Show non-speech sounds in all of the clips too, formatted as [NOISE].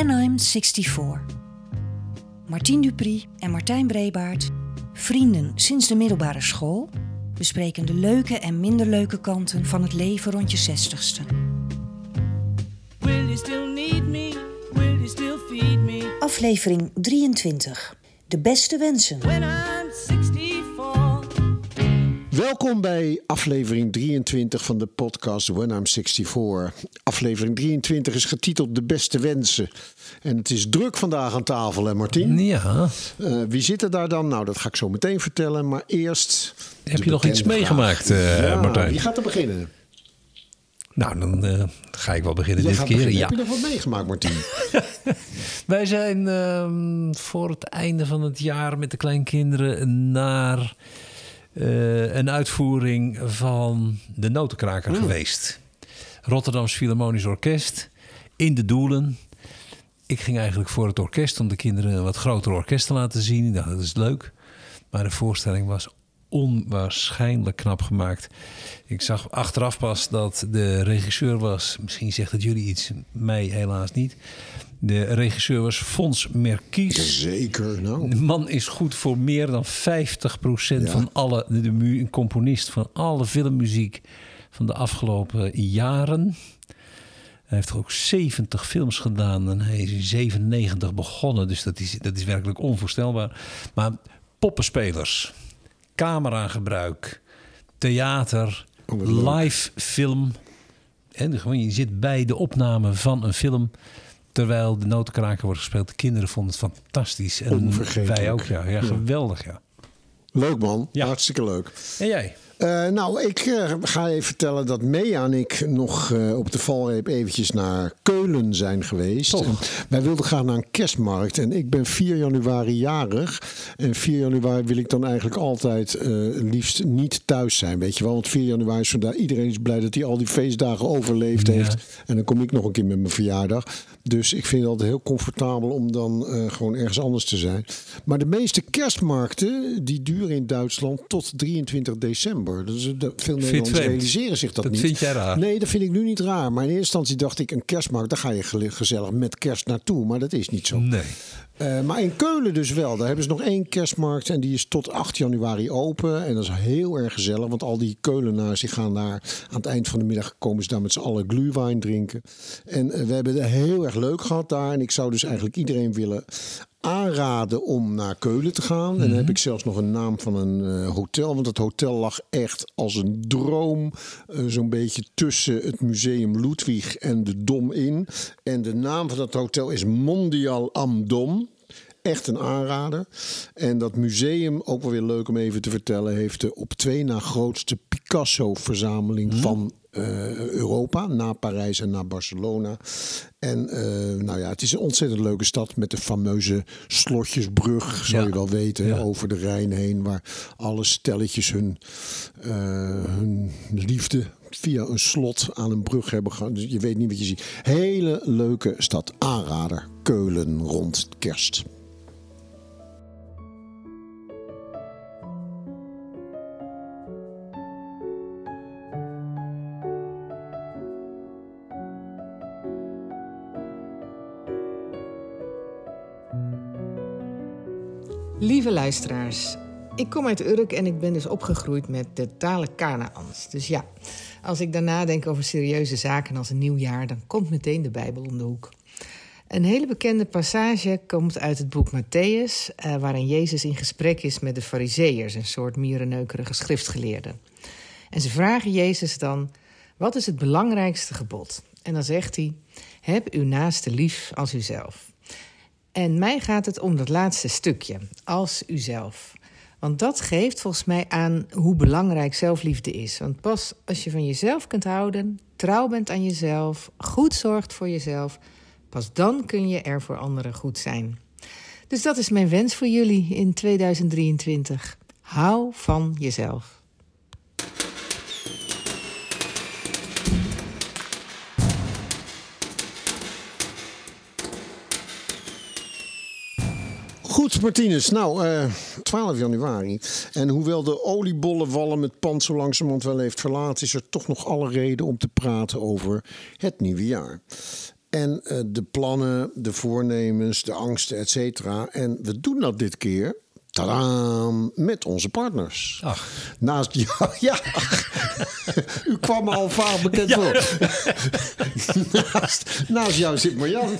When I'm 64. Martien Dupri en Martijn Brebaert, vrienden sinds de middelbare school, bespreken de leuke en minder leuke kanten van het leven rond je zestigste. Will you still need me? Will you still feed me? Aflevering 23. De beste wensen. When I'm 64. Welkom bij aflevering 23 van de podcast When I'm 64. Aflevering 23 is getiteld De Beste Wensen. En het is druk vandaag aan tafel, hè Martien? Ja. Eh, wie zit er daar dan? Nou, dat ga ik zo meteen vertellen. Maar eerst... Heb je nog iets meegemaakt, eh, ja, Martijn? Wie gaat er beginnen? Nou, dan eh, ga ik wel beginnen Jij dit keer. beginnen. Ja. Heb je nog wat meegemaakt, Martien? [LAUGHS] Wij zijn ehm, voor het einde van het jaar met de kleinkinderen naar eh, een uitvoering van de Notenkraker geweest. Rotterdams Philharmonisch Orkest in de Doelen. Ik ging eigenlijk voor het orkest om de kinderen een wat groter orkest te laten zien. Ik dacht, dat is leuk. Maar de voorstelling was onwaarschijnlijk knap gemaakt. Ik zag achteraf pas dat de regisseur was... Misschien zegt het jullie iets, mij helaas niet. De regisseur was Fons Merkies. Zeker, nou. De man is goed voor meer dan 50% van alle... De, een componist van alle filmmuziek van de afgelopen jaren... Hij heeft ook 70 films gedaan en hij is in 97 begonnen. Dus dat is, dat is werkelijk onvoorstelbaar. Maar poppenspelers, cameragebruik, theater, Oh, live film. En gewoon, je zit bij de opname van een film. Terwijl de notenkraker wordt gespeeld. De kinderen vonden het fantastisch. En wij ook, ja. ja, geweldig, ja. Leuk man, Ja. hartstikke leuk. En jij? Eh, nou, ik eh, ga even vertellen dat Mea en ik nog eh, op de valreep eventjes naar Keulen zijn geweest. Wij wilden gaan naar een kerstmarkt en ik ben 4 januari jarig. En 4 januari wil ik dan eigenlijk altijd liefst niet thuis zijn, weet je wel. Want 4 januari is vandaag, iedereen is blij dat hij al die feestdagen overleefd Ja. heeft. En dan kom ik nog een keer met mijn verjaardag. Dus ik vind het altijd heel comfortabel om dan eh, gewoon ergens anders te zijn. Maar de meeste kerstmarkten die duren in Duitsland tot 23 december. Dus veel Nederlanders realiseren zich dat, Dat niet. vind jij raar? Nee, dat vind ik nu niet raar. Maar in eerste instantie dacht ik een kerstmarkt, daar ga je gezellig met kerst naartoe. Maar dat is niet zo. Nee. Eh, maar in Keulen dus wel. Daar hebben ze nog één kerstmarkt en die is tot 8 januari open. En dat is heel erg gezellig, want al die Keulenaars die gaan daar aan het eind van de middag komen ze daar met z'n allen glühwein drinken. En eh, we hebben het heel erg leuk gehad daar. En ik zou dus eigenlijk iedereen willen aanraden om naar Keulen te gaan. En dan heb ik zelfs nog een naam van een eh, hotel. Want het hotel lag echt als een droom. eh, Zo'n beetje tussen het museum Ludwig en de Dom in. En de naam van dat hotel is Mondial am Dom. Echt een aanrader. En dat museum, ook wel weer leuk om even te vertellen, heeft de op twee na grootste Picasso-verzameling van eh, Europa, na Parijs en na Barcelona. En eh, nou ja, het is een ontzettend leuke stad met de fameuze slotjesbrug, zou Ja. je wel weten, Ja. over de Rijn heen, waar alle stelletjes hun, eh, hun liefde via een slot aan een brug hebben gehad. Dus je weet niet wat je ziet. Hele leuke stad. Aanrader. Keulen rond kerst. Lieve luisteraars, ik kom uit Urk en ik ben dus opgegroeid met de talen Kanaans. Dus ja, als ik daarna denk over serieuze zaken als een nieuw jaar, dan komt meteen de Bijbel om de hoek. Een hele bekende passage komt uit het boek Matthäus, eh, waarin Jezus in gesprek is met de Fariseërs, een soort mierenneukerige schriftgeleerden. En ze vragen Jezus dan: wat is het belangrijkste gebod? En dan zegt hij: heb uw naaste lief als uzelf. En mij gaat het om dat laatste stukje, als uzelf. Want dat geeft volgens mij aan hoe belangrijk zelfliefde is. Want pas als je van jezelf kunt houden, trouw bent aan jezelf, goed zorgt voor jezelf, pas dan kun je er voor anderen goed zijn. Dus dat is mijn wens voor jullie in 2023. Hou van jezelf. Goed, Martinez. Nou, eh, 12 januari. En hoewel de oliebollenwalm het pand zo langzamerhand wel heeft verlaten... is er toch nog alle reden om te praten over het nieuwe jaar. En eh, de plannen, de voornemens, de angsten, et cetera. En we doen dat dit keer Tadaam, met onze partners. Ach. Naast jou, [LAUGHS] ja. U kwam me al vaak bekend voor. [LAUGHS] naast, naast jou zit Marjan.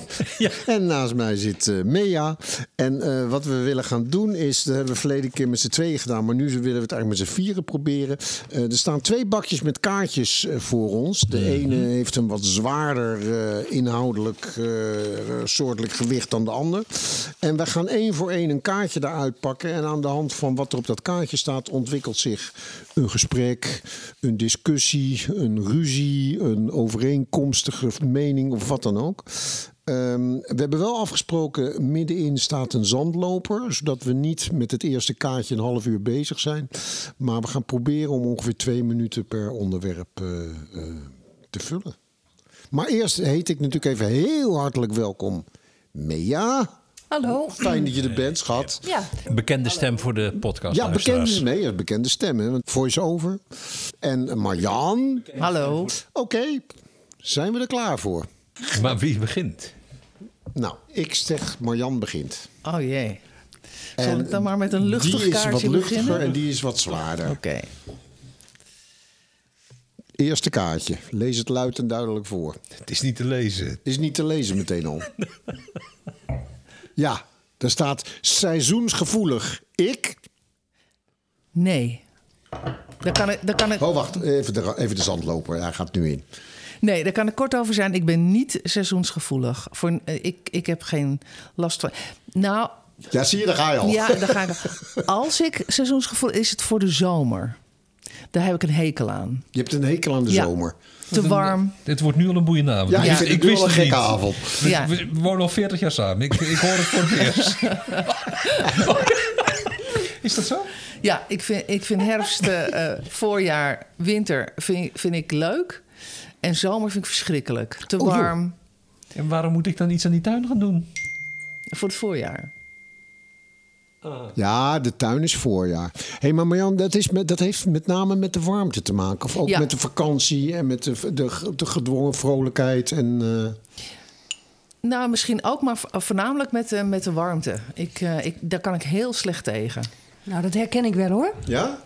En naast mij zit uh, Mea. En uh, wat we willen gaan doen is, dat hebben we verleden keer met z'n tweeën gedaan, maar nu willen we het eigenlijk met z'n vieren proberen. Uh, er staan twee bakjes met kaartjes voor ons. De mm -hmm. ene heeft een wat zwaarder inhoudelijk soortelijk gewicht dan de ander. En we gaan één voor één een kaartje daaruit pakken. En aan de hand van wat er op dat kaartje staat, ontwikkelt zich een gesprek, een discussie, een ruzie, een overeenkomstige mening of wat dan ook. Um, we hebben wel afgesproken, middenin staat een zandloper, zodat we niet met het eerste kaartje een half uur bezig zijn. Maar we gaan proberen om ongeveer twee minuten per onderwerp uh, uh, te vullen. Maar eerst heet ik natuurlijk even heel hartelijk welkom Mea. Hallo. Fijn dat je er bent, schat. Ja. Bekende stem voor de podcast. Ja, bekende, nee, bekende stem. Hè? Voice-over. En Marjan. Hallo. Oké, okay. zijn we er klaar voor? Maar wie begint? Nou, ik zeg Marjan begint. Oh jee. Zal en ik dan maar met een luchtig kaartje beginnen? Die is wat luchtiger beginnen? en die is wat zwaarder. Oké. Okay. Eerste kaartje. Lees het luid en duidelijk voor. Het is niet te lezen. Het is niet te lezen meteen al. [LAUGHS] Ja, er staat seizoensgevoelig. Ik? Nee. Daar kan ik, daar kan ik... Oh, wacht. Even de, even de zandloper. Hij gaat nu in. Nee, daar kan ik kort over zijn. Ik ben niet seizoensgevoelig. Voor, ik, ik heb geen last van... Nou... Ja, zie je, daar ga je al. Ja, daar ga ik [LAUGHS] Als ik seizoensgevoelig... is het voor de zomer. Daar heb ik een hekel aan. Je hebt een hekel aan de ja. zomer. Te warm. Dit wordt nu al een boeiende avond. Ja, ik, ik, ik wist een gekke avond. Ja. We, we wonen al 40 jaar samen. Ik, ik hoor het voor het eerst. [LAUGHS] Is dat zo? Ja, ik vind, ik vind herfst, uh, voorjaar, winter vind, vind ik leuk. En zomer vind ik verschrikkelijk. Te Oh, warm. En waarom moet ik dan iets aan die tuin gaan doen? Voor het voorjaar. Ja, de tuin is voorjaar. Hé, hey, maar Marjan, dat, is met, dat heeft met name met de warmte te maken. Of ook Ja. met de vakantie en met de, de, de gedwongen vrolijkheid. En, eh, Nou, misschien ook, maar vo- voornamelijk met, de met de warmte. Ik, eh, ik, daar kan ik heel slecht tegen. Nou, dat herken ik wel hoor. ja?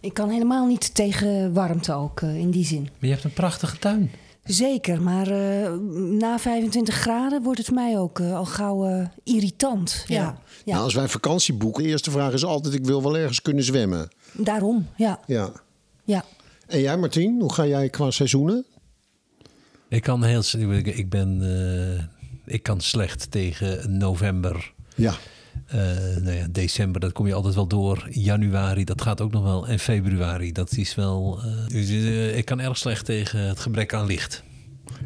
Ik kan helemaal niet tegen warmte ook eh, in die zin. Maar je hebt een prachtige tuin. Zeker, maar eh, na 25 graden wordt het voor mij ook eh, al gauw eh, irritant. Ja. Ja. Ja. Nou, als wij vakantie boeken, de eerste vraag is altijd... ik wil wel ergens kunnen zwemmen. Daarom, ja. Ja. ja. En jij, Martien, hoe ga jij qua seizoenen? Ik kan heel... Ik, ik ben... eh, ik kan slecht tegen november. Ja. Eh, nou ja, december, dat kom je altijd wel door. Januari, dat gaat ook nog wel. En februari, dat is wel... eh, dus, eh, ik kan erg slecht tegen het gebrek aan licht.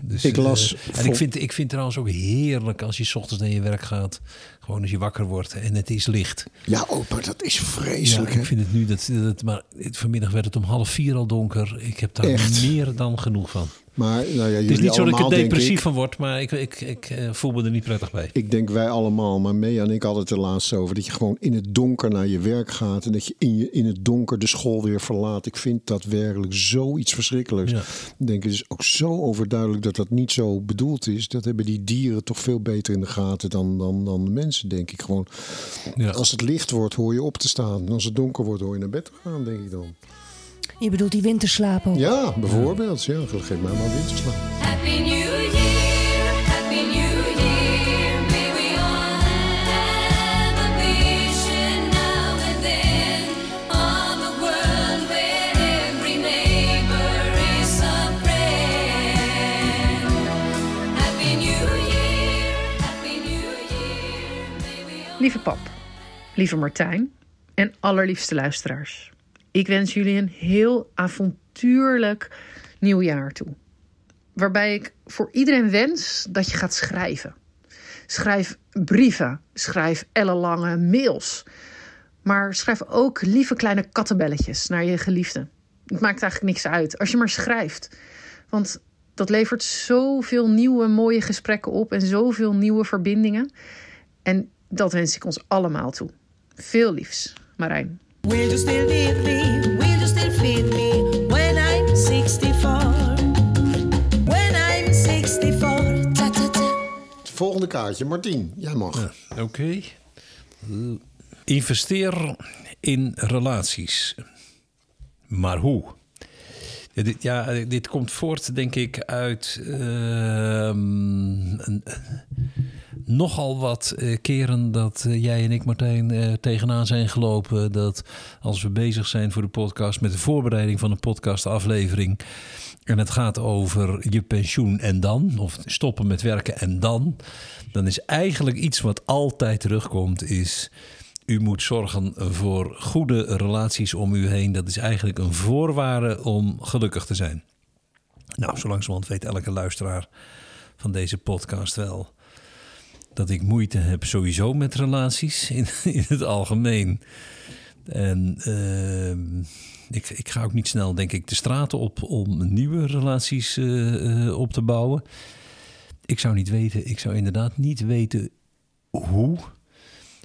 Dus, Ik las en ik vind, ik vind trouwens ook heerlijk als je 's ochtends naar je werk gaat. Gewoon als je wakker wordt en het is licht. Ja, maar dat is vreselijk, ik vind het nu dat, dat maar vanmiddag werd het om half vier al donker. Ik heb daar Echt? meer dan genoeg van. Maar nou ja, Het is niet zo dat ik er depressief ik. van word, maar ik, ik, ik eh, voel me er niet prettig bij. Ik denk wij allemaal, maar Mea en ik hadden het er laatst over... dat je gewoon in het donker naar je werk gaat... en dat je in, je, in het donker de school weer verlaat. Ik vind dat werkelijk zoiets verschrikkelijks. Ja. Ik denk, het is ook zo overduidelijk dat dat niet zo bedoeld is. Dat hebben die dieren toch veel beter in de gaten dan, dan, dan de mensen, denk ik. Gewoon, Ja. Als het licht wordt, hoor je op te staan. En als het donker wordt, hoor je naar bed te gaan, denk ik dan. Je bedoelt die winterslaap ook. Ja, bijvoorbeeld. Ja, geef mij maar winterslaap. Happy New Year, Happy New Year. May we all have a vision now and then of a world where every neighbor is a friend. Happy New Year, Happy New Year. May we all Lieve pap, lieve Martijn en allerliefste luisteraars. Ik wens jullie een heel avontuurlijk nieuwjaar toe. Waarbij ik voor iedereen wens dat je gaat schrijven. Schrijf brieven, schrijf ellenlange mails. Maar schrijf ook lieve kleine kattenbelletjes naar je geliefde. Het maakt eigenlijk niks uit als je maar schrijft. Want dat levert zoveel nieuwe mooie gesprekken op en zoveel nieuwe verbindingen. En dat wens ik ons allemaal toe. Veel liefs, Marijn. Will you still need me? Will you still feed me when I'm 64? When I'm 64, kaartje. Martien, jij mag. Oké. Investeer in relaties. Maar hoe? Ja, dit, ja, dit komt voort, denk ik, uit een- nogal wat eh, keren dat eh, jij en ik, Martijn, eh, tegenaan zijn gelopen. Dat als we bezig zijn voor de podcast met de voorbereiding van een podcastaflevering. En het gaat over je pensioen en dan, of stoppen met werken en dan. Dan is eigenlijk iets wat altijd terugkomt, is u moet zorgen voor goede relaties om u heen. Dat is eigenlijk een voorwaarde om gelukkig te zijn. Nou, zo langzamerhand weet elke luisteraar van deze podcast wel dat ik moeite heb sowieso met relaties in, [LAUGHS] in het algemeen. En ehm, ik, ik ga ook niet snel, denk ik, de straten op om nieuwe relaties eh, eh, op te bouwen. Ik zou niet weten, ik zou inderdaad niet weten hoe.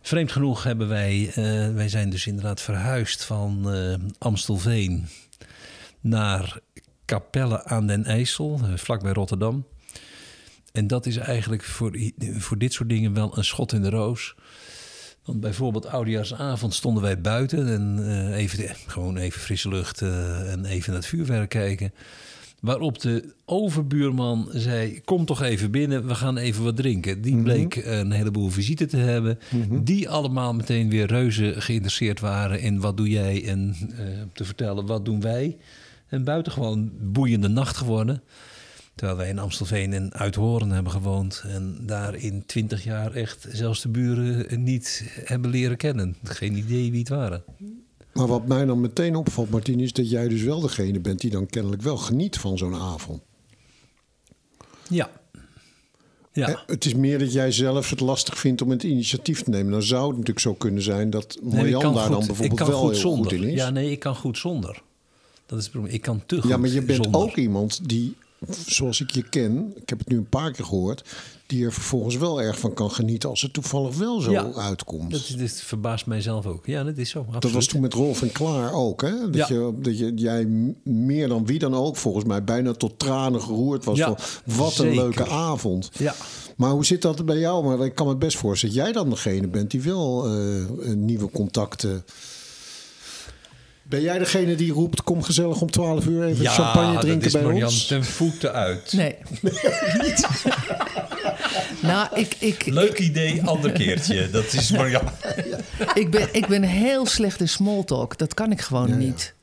Vreemd genoeg hebben wij, eh, wij zijn dus inderdaad verhuisd van eh, Amstelveen naar Capelle aan den IJssel, eh, vlakbij Rotterdam. En dat is eigenlijk voor, voor dit soort dingen wel een schot in de roos. Want bijvoorbeeld oudejaarsavond stonden wij buiten en even, gewoon even frisse lucht en even naar het vuurwerk kijken. Waarop de overbuurman zei: Kom toch even binnen, we gaan even wat drinken. Die bleek een heleboel visite te hebben. Die allemaal meteen weer reuze geïnteresseerd waren in wat doe jij en eh, te vertellen wat doen wij. En buitengewoon boeiende nacht geworden. Terwijl wij in Amstelveen en Uithoren hebben gewoond. En daar in twintig jaar echt zelfs de buren niet hebben leren kennen. Geen idee wie het waren. Maar wat mij dan meteen opvalt, Martien, is dat jij dus wel degene bent die dan kennelijk wel geniet van zo'n avond. Ja. Ja. Eh, Het is meer dat jij zelf het lastig vindt om het initiatief te nemen. Dan zou het natuurlijk zo kunnen zijn dat Marjan daar goed- dan bijvoorbeeld ik kan wel goed heel zonder. goed in is. Ja, nee, ik kan goed zonder. Dat is het probleem. Ik kan te goed Ja, maar je bent zonder. ook iemand die, zoals ik je ken, ik heb het nu een paar keer gehoord, die er vervolgens wel erg van kan genieten als het toevallig wel zo Ja, uitkomt. Dat, is- dat verbaast mij zelf ook. Ja, dat is zo. Dat was toen met Rolf en Klaar ook, hè? Dat, Ja. je, dat je, jij meer dan wie dan ook, volgens mij, bijna tot tranen geroerd was. Ja, van, wat een leuke avond. Ja. Maar hoe zit dat bij jou? Maar ik kan me best voorstellen dat jij dan degene bent die wel eh, nieuwe contacten... Ben jij degene die roept, kom gezellig om 12 uur even champagne drinken dat is bij Marianne ons? ten voeten uit. Nee. [LAUGHS] [LAUGHS] nou, ik, ik, Leuk idee, ander keertje. Dat is Marianne. [LAUGHS] ik, ben, ik ben heel slecht in small talk. Dat kan ik gewoon Ja, ja. niet.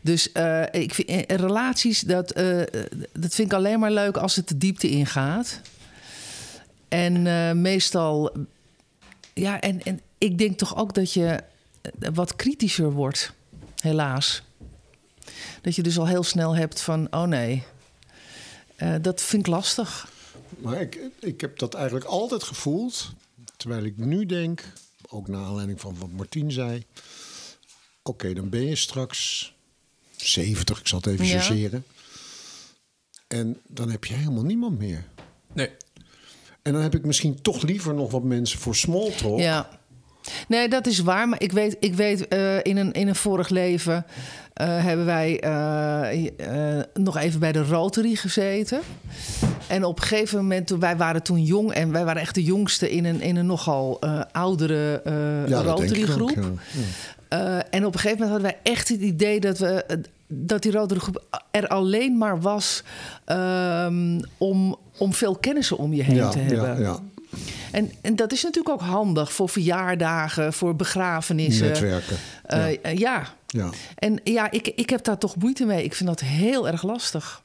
Dus eh, ik vind, eh, relaties, dat, eh, dat vind ik alleen maar leuk als het de diepte ingaat. En eh, meestal, ja, en, en ik denk toch ook dat je wat kritischer wordt, helaas. Dat je dus al heel snel hebt van, oh nee, Eh, dat vind ik lastig. Maar ik, ik heb dat eigenlijk altijd gevoeld. Terwijl ik nu denk, ook naar aanleiding van wat Martien zei. Oké, dan ben je straks 70, ik zal het even Ja. chargeren. En dan heb je helemaal niemand meer. Nee. En dan heb ik misschien toch liever nog wat mensen voor small talk. Ja. Nee, dat is waar. Maar ik weet, ik weet eh, in, een, in een vorig leven eh, hebben wij eh, nog even bij de Rotary gezeten. En op een gegeven moment, wij waren toen jong en wij waren echt de jongste in een, in een nogal oudere Ja, Rotary ook, groep. ja. Ja. En op een gegeven moment hadden wij echt het idee dat we dat die Rotary groep er alleen maar was ehm, om, om veel kennissen om je heen Ja, te ja, hebben. ja. En, en dat is natuurlijk ook handig voor verjaardagen, voor begrafenissen. Netwerken. Eh, ja. eh, ja. ja. En ja, ik, ik heb daar toch moeite mee. Ik vind dat heel erg lastig.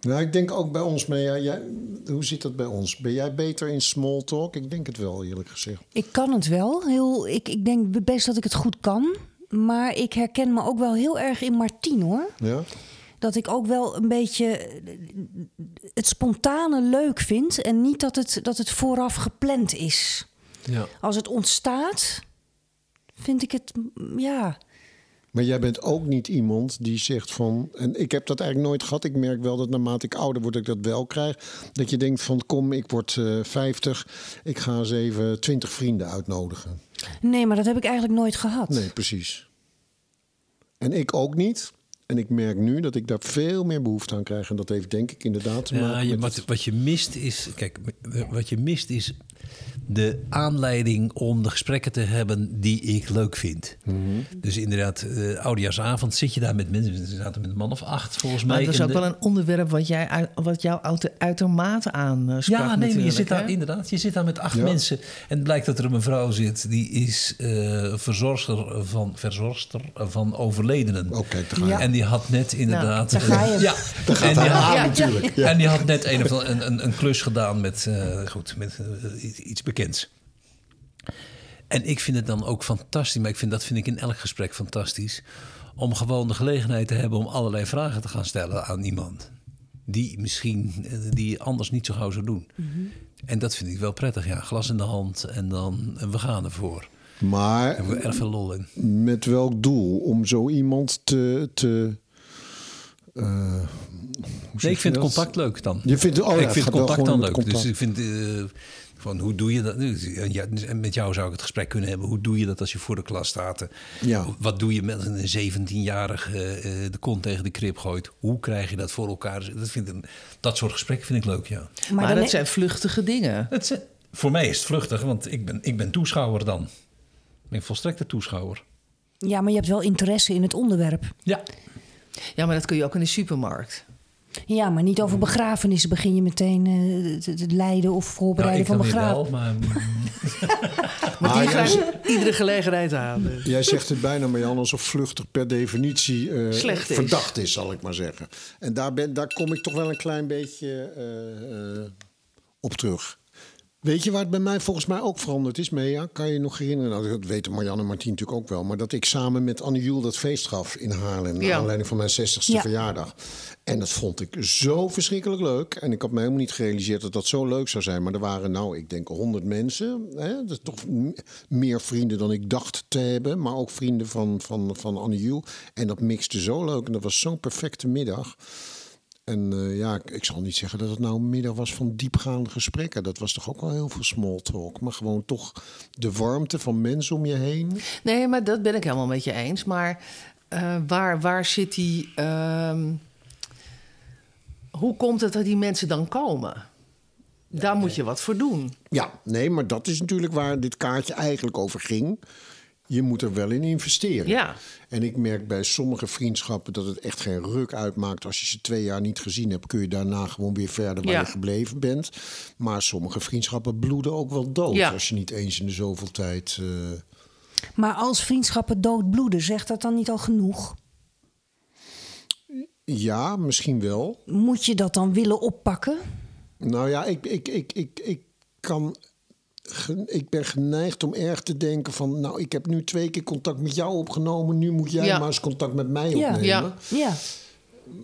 Nou, ik denk ook bij ons, maar ja, jij, hoe zit dat bij ons? Ben jij beter in small talk? Ik denk het wel, eerlijk gezegd. Ik kan het wel. Heel, ik, ik denk best dat ik het goed kan. Maar ik herken me ook wel heel erg in Martien hoor. Ja? Dat ik ook wel een beetje eh, het spontane leuk vind. En niet dat het, dat het vooraf gepland is. Ja. Als het ontstaat, vind ik het, mm, ja. Maar jij bent ook niet iemand die zegt van... En ik heb dat eigenlijk nooit gehad. Ik merk wel dat naarmate ik ouder word, ik dat wel krijg. Dat je denkt van, kom, ik word eh 50. Ik ga eens even 20 vrienden uitnodigen. Nee, maar dat heb ik eigenlijk nooit gehad. Nee, precies. En ik ook niet. En ik merk nu dat ik daar veel meer behoefte aan krijg. En dat heeft denk ik inderdaad te Ja, maken je, met wat, het- wat je mist is. Kijk, wat je mist is de aanleiding om de gesprekken te hebben die ik leuk vind. Mhm. Dus inderdaad, eh oudejaarsavond zit je daar met mensen. We zaten met een man of acht volgens Maar mij. het was in ook de- wel een onderwerp wat, jij, uit- wat jou uiter- uitermate aansprak. Ja, nee, maar je zit daar hè? inderdaad. Je zit daar met acht Ja. mensen. En het blijkt dat er een mevrouw zit. Die is eh verzorgster van, verzorgster van overledenen. Daar ga je. En die had net inderdaad... daar ga je. eh, [LAUGHS] ja, Daar gaat en die hij had- aan natuurlijk. En die had net een, of andere- een, een, een klus gedaan met, eh, goed, met eh, iets- bekends. En ik vind het dan ook fantastisch, maar ik vind, dat vind ik in elk gesprek fantastisch... om gewoon de gelegenheid te hebben om allerlei vragen te gaan stellen aan iemand. Die misschien, eh, die anders niet zo gauw zou doen. En dat vind ik wel prettig, ja. Glas in de hand en dan en we gaan ervoor. Daar Maar hebben we erg veel lol in. met welk doel? Om zo iemand te... te eh, Nee, ik vind dat? contact leuk dan. Je vindt, oh ja, ik vind contact dan leuk. met Dus contact. ik vind eh, van hoe doe je dat? nu? Ja, en met jou zou ik het gesprek kunnen hebben. Hoe doe je dat als je voor de klas staat? Eh, Ja. Wat doe je met een 17-jarige eh, de kont tegen de krip gooit? Hoe krijg je dat voor elkaar? Dat, vind ik, dat soort gesprekken vind ik leuk, ja. Maar, dat zijn vluchtige dingen. Het, is- voor mij is het vluchtig, want ik ben, ik ben toeschouwer dan. Ik ben volstrekte toeschouwer. Ja, maar je hebt wel interesse in het onderwerp. Ja. Ja, maar dat kun je ook in de supermarkt. Ja, maar niet over begrafenissen begin je meteen eh, het, het leiden of Nou, voorbereiden ik van wel, maar [LAUGHS] [LAUGHS] Maar die gaan iedere gelegenheid aan. dus. Jij zegt het bijna, Marjan, alsof vluchtig per definitie eh, Slecht is. verdacht is, zal ik maar zeggen. En daar, ben, daar kom ik toch wel een klein beetje eh, op terug. Weet je waar het bij mij volgens mij ook veranderd is, Mea? Kan je je nog herinneren? Nou, dat weten Marjan en Martien natuurlijk ook wel. Maar dat ik samen met Anne Juul dat feest gaf in Haarlem. Naar aanleiding van mijn 60ste Ja. verjaardag. En dat vond ik zo verschrikkelijk leuk. En ik had me helemaal niet gerealiseerd dat dat zo leuk zou zijn. Maar er waren, nou, ik denk 100 mensen. Hè? Dat is toch meer vrienden dan ik dacht te hebben. Maar ook vrienden van, van, van Anne. En dat mixte zo leuk. En dat was zo'n perfecte middag. En eh, ja, ik, ik zal niet zeggen dat het nou een middag was van diepgaande gesprekken. Dat was toch ook wel heel veel small talk. Maar gewoon toch de warmte van mensen om je heen. Nee, maar dat ben ik helemaal met je eens. Maar eh, waar, waar zit die... ehm, hoe komt het dat die mensen dan komen? Daar moet je wat voor doen. Ja, nee, maar dat is natuurlijk waar dit kaartje eigenlijk over ging. Je moet er wel in investeren. Ja. En ik merk bij sommige vriendschappen dat het echt geen ruk uitmaakt. Als je ze twee jaar niet gezien hebt, kun je daarna gewoon weer verder waar Ja. je gebleven bent. Maar sommige vriendschappen bloeden ook wel dood. Ja. Als je niet eens in de zoveel tijd. eh, Maar als vriendschappen doodbloeden, zegt dat dan niet al genoeg? Ja, misschien wel. Moet je dat dan willen oppakken? Nou ja, ik, ik, ik, ik, ik kan. Ik ben geneigd om erg te denken van... nou, ik heb nu twee keer contact met jou opgenomen... nu moet jij Ja. maar eens contact met mij Ja. opnemen. Ja. Ja.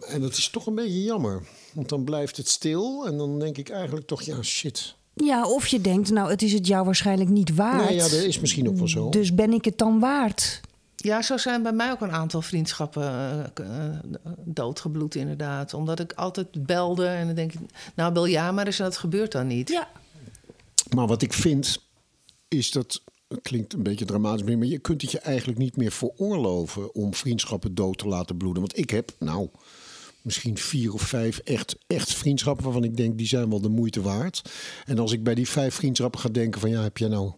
En dat is toch een beetje jammer. Want dan blijft het stil en dan denk ik eigenlijk toch... ja, shit. Ja, of je denkt, nou, het is het jou waarschijnlijk niet waard. Nee, ja, dat is misschien ook wel zo. Dus ben ik het dan waard? Ja, zo zijn bij mij ook een aantal vriendschappen eh, doodgebloed inderdaad. Omdat ik altijd belde en dan denk ik... nou, bel ja maar eens en dat gebeurt dan niet. Ja. Maar wat ik vind, is dat... Het klinkt een beetje dramatisch, maar je kunt het je eigenlijk niet meer veroorloven... om vriendschappen dood te laten bloeden. Want ik heb, nou, misschien vier of vijf echt, echt vriendschappen... waarvan ik denk, die zijn wel de moeite waard. En als ik bij die vijf vriendschappen ga denken van... ja, heb jij nou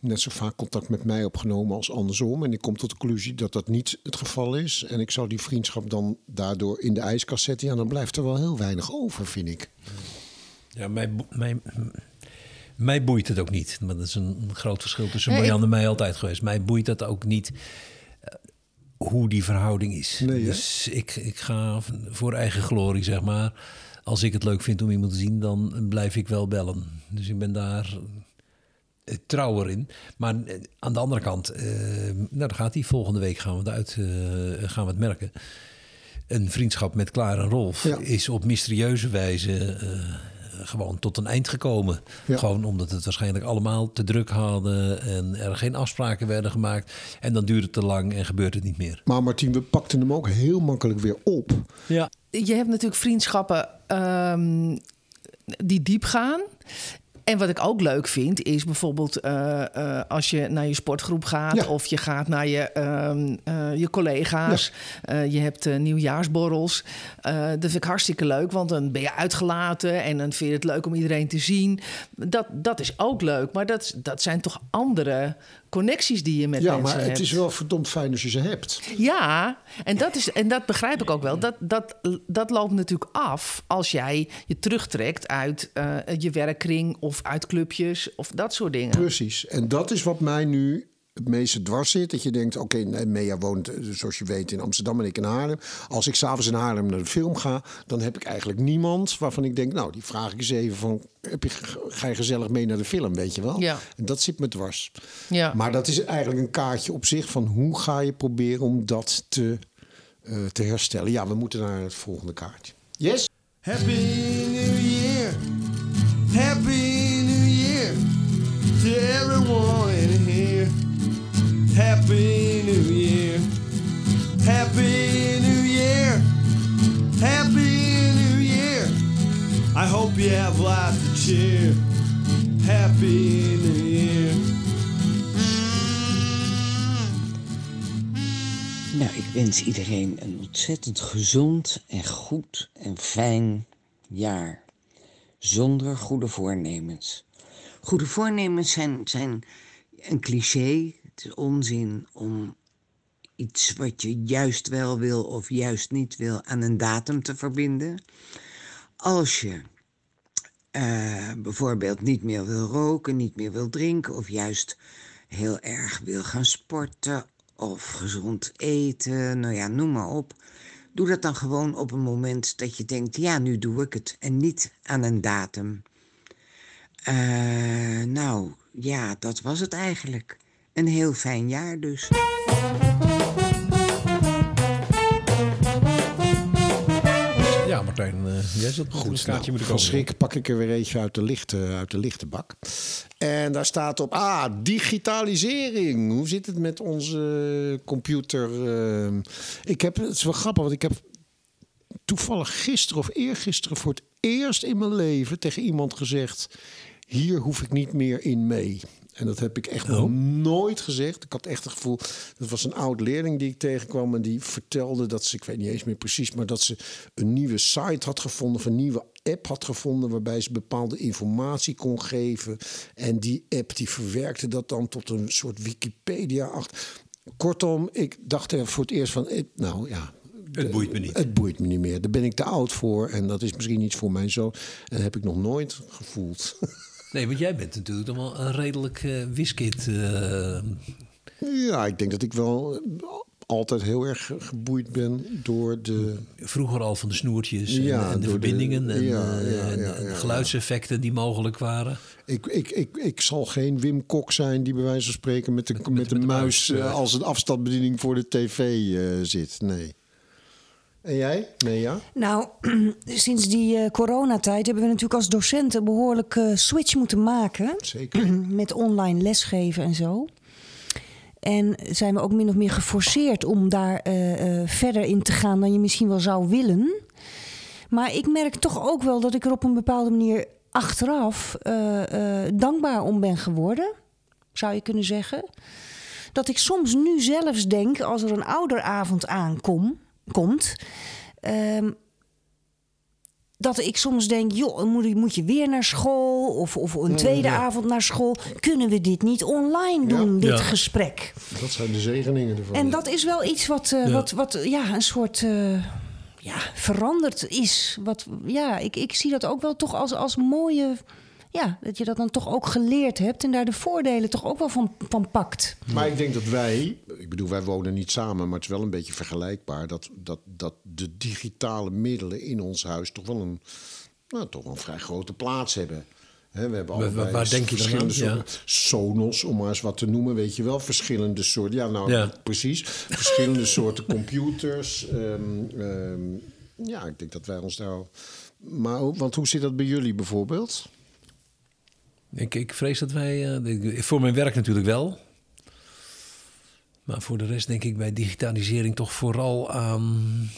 net zo vaak contact met mij opgenomen als andersom. En ik kom tot de conclusie dat dat niet het geval is. En ik zou die vriendschap dan daardoor in de ijskast zetten. Ja, dan blijft er wel heel weinig over, vind ik. Ja, mij, bo- mij, boeit het ook niet. Maar dat is een, groot verschil tussen Nee, Marjan en mij altijd geweest. Mij boeit dat ook niet eh, hoe die verhouding is. Nee, dus ik, ik ga voor eigen glorie, zeg maar. Als ik het leuk vind om iemand te zien, dan blijf ik wel bellen. Dus ik ben daar eh, trouwer in. Maar eh, aan de andere kant, eh, nou, daar gaat hij. Volgende week gaan we het uit, gaan we het merken. Een vriendschap met Klaar en Rolf Ja. is op mysterieuze wijze gewoon tot een eind gekomen. Ja. Gewoon omdat het waarschijnlijk allemaal te druk hadden en er geen afspraken werden gemaakt. En dan duurt het te lang en gebeurt het niet meer. Maar Martien, we pakten hem ook heel makkelijk weer op. Ja. Je hebt natuurlijk vriendschappen ehm, die diep gaan. En wat ik ook leuk vind, is bijvoorbeeld eh, eh, als je naar je sportgroep gaat Ja. of je gaat naar je, ehm, eh, je collega's. Je hebt nieuwjaarsborrels. Dat vind ik hartstikke leuk, want dan ben je uitgelaten en dan vind je het leuk om iedereen te zien. Dat, dat is ook leuk, maar dat, dat zijn toch andere connecties die je met Ja, mensen maar hebt. het is wel verdomd fijn als je ze hebt. Ja, en dat, is, en dat begrijp ik ook wel. Dat, dat, dat loopt natuurlijk af als jij je terugtrekt uit eh, je werkkring of uit clubjes of dat soort dingen. Precies. En dat is wat mij nu het meeste dwars zit. Dat je denkt, oké, nee, Mea woont, eh, zoals je weet, in Amsterdam en ik in Haarlem. Als ik s'avonds in Haarlem naar de film ga, dan heb ik eigenlijk niemand waarvan ik denk, nou, die vraag ik eens even van, heb je, ga je gezellig mee naar de film, weet je wel? Ja. En dat zit me dwars. Ja. Maar dat is eigenlijk een kaartje op zich van hoe ga je proberen om dat te, eh, te herstellen. Ja, we moeten naar het volgende kaartje. Yes? Happy New Year. You have cheer. Happy New Year. Nou, ik wens iedereen een ontzettend gezond en goed en fijn jaar. Zonder goede voornemens. Goede voornemens zijn, zijn een cliché. Het is onzin om iets wat je juist wel wil of juist niet wil aan een datum te verbinden. Als je eh, bijvoorbeeld niet meer wil roken, niet meer wil drinken of juist heel erg wil gaan sporten of gezond eten, nou ja, noem maar op. Doe dat dan gewoon op een moment dat je denkt, ja, nu doe ik het en niet aan een datum. Eh, nou, ja, dat was het eigenlijk. Een heel fijn jaar dus. Martijn, eh, jij zult goed nou, moeten van komen. schrik pak ik er weer eentje uit de, lichte, uit de lichte bak. En daar staat op, ah, digitalisering. Hoe zit het met onze computer? eh? ik heb, het is wel grappig, want ik heb toevallig gisteren of eergisteren voor het eerst in mijn leven tegen iemand gezegd: hier hoef ik niet meer in mee. En dat heb ik echt nog nooit gezegd. Ik had echt het gevoel, dat was een oud leerling die ik tegenkwam en die vertelde dat ze, ik weet niet eens meer precies, maar dat ze een nieuwe site had gevonden, of een nieuwe app had gevonden waarbij ze bepaalde informatie kon geven. En die app die verwerkte dat dan tot een soort Wikipedia achter. Kortom, ik dacht er voor het eerst van, eh, nou ja, Het boeit me niet. het boeit me niet meer. Daar ben ik te oud voor. En dat is misschien iets voor mijn zoon. En dat heb ik nog nooit gevoeld. [LAUGHS] Nee, want jij bent natuurlijk wel een redelijk eh wiskit. eh, ja, ik denk dat ik wel altijd heel erg geboeid ben door de... vroeger al van de snoertjes en, Ja, en de verbindingen en, ja, eh, ja, en- geluidseffecten die mogelijk waren. Ik, ik, ik, ik zal geen Wim Kok zijn die bij wijze van spreken met de, met, met de, de muis muis, als een afstandsbediening voor de tv zit. Nee. En jij? Nee, ja? Nou, [CLEARS THROAT] sinds die eh, coronatijd hebben we natuurlijk als docenten een behoorlijke switch moeten maken. Zeker. [CLEARS THROAT] Met online lesgeven en zo. En zijn we ook min of meer geforceerd om daar eh, verder in te gaan dan je misschien wel zou willen. Maar ik merk toch ook wel dat ik er op een bepaalde manier achteraf dankbaar om ben geworden. Zou je kunnen zeggen. Dat ik soms nu zelfs denk, als er een ouderavond aankomt, komt, ehm, dat ik soms denk, joh, moet, moet je weer naar school? Of, of een tweede avond naar school? Kunnen we dit niet online doen, dit Ja. gesprek? Dat zijn de zegeningen ervan. En dat is wel iets wat, eh, Ja. wat, wat ja, een soort eh, ja, veranderd is. Wat, ja, ik, ik zie dat ook wel toch als, als mooie... Ja, dat je dat dan toch ook geleerd hebt... en daar de voordelen toch ook wel van, van pakt. Maar ik denk dat wij, ik bedoel, wij wonen niet samen, maar het is wel een beetje vergelijkbaar dat, dat, dat de digitale middelen in ons huis toch wel een, nou, toch wel een vrij grote plaats hebben. Hè, we hebben Waar- allebei waar denk je dan verschillende aan? soorten Sonos, om maar eens wat te noemen, weet je wel. Verschillende soorten, ja nou Ja. precies. Verschillende [LAUGHS] soorten computers. ehm, ehm, ja, ik denk dat wij ons daar... Maar, want hoe zit dat bij jullie bijvoorbeeld? Ik, ik vrees dat wij, eh, ik- voor mijn werk natuurlijk wel. Maar voor de rest denk ik bij digitalisering toch vooral aan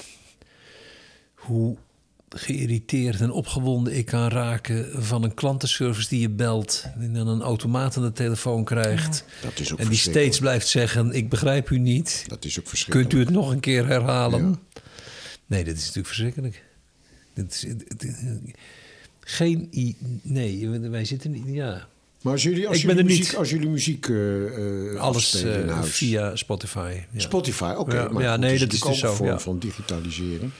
hoe geïrriteerd en opgewonden ik kan raken van een klantenservice die je belt en dan een automaat aan de telefoon krijgt. Dat is ook en die steeds blijft zeggen: Ik begrijp u niet. Dat is ook verschrikkelijk. Kunt u het nog een keer herhalen? Ja. Nee, dit is natuurlijk verschrikkelijk. Dit is, geen. i- Nee, wij zitten niet. Ja. Maar als jullie, als Ik jullie muziek, niet. als jullie muziek eh, eh, Alles in eh, huis. via Spotify. Ja. Spotify, oké. Ja, maar ja, goed, nee, is dat is dus zo, een vorm ja. van digitalisering.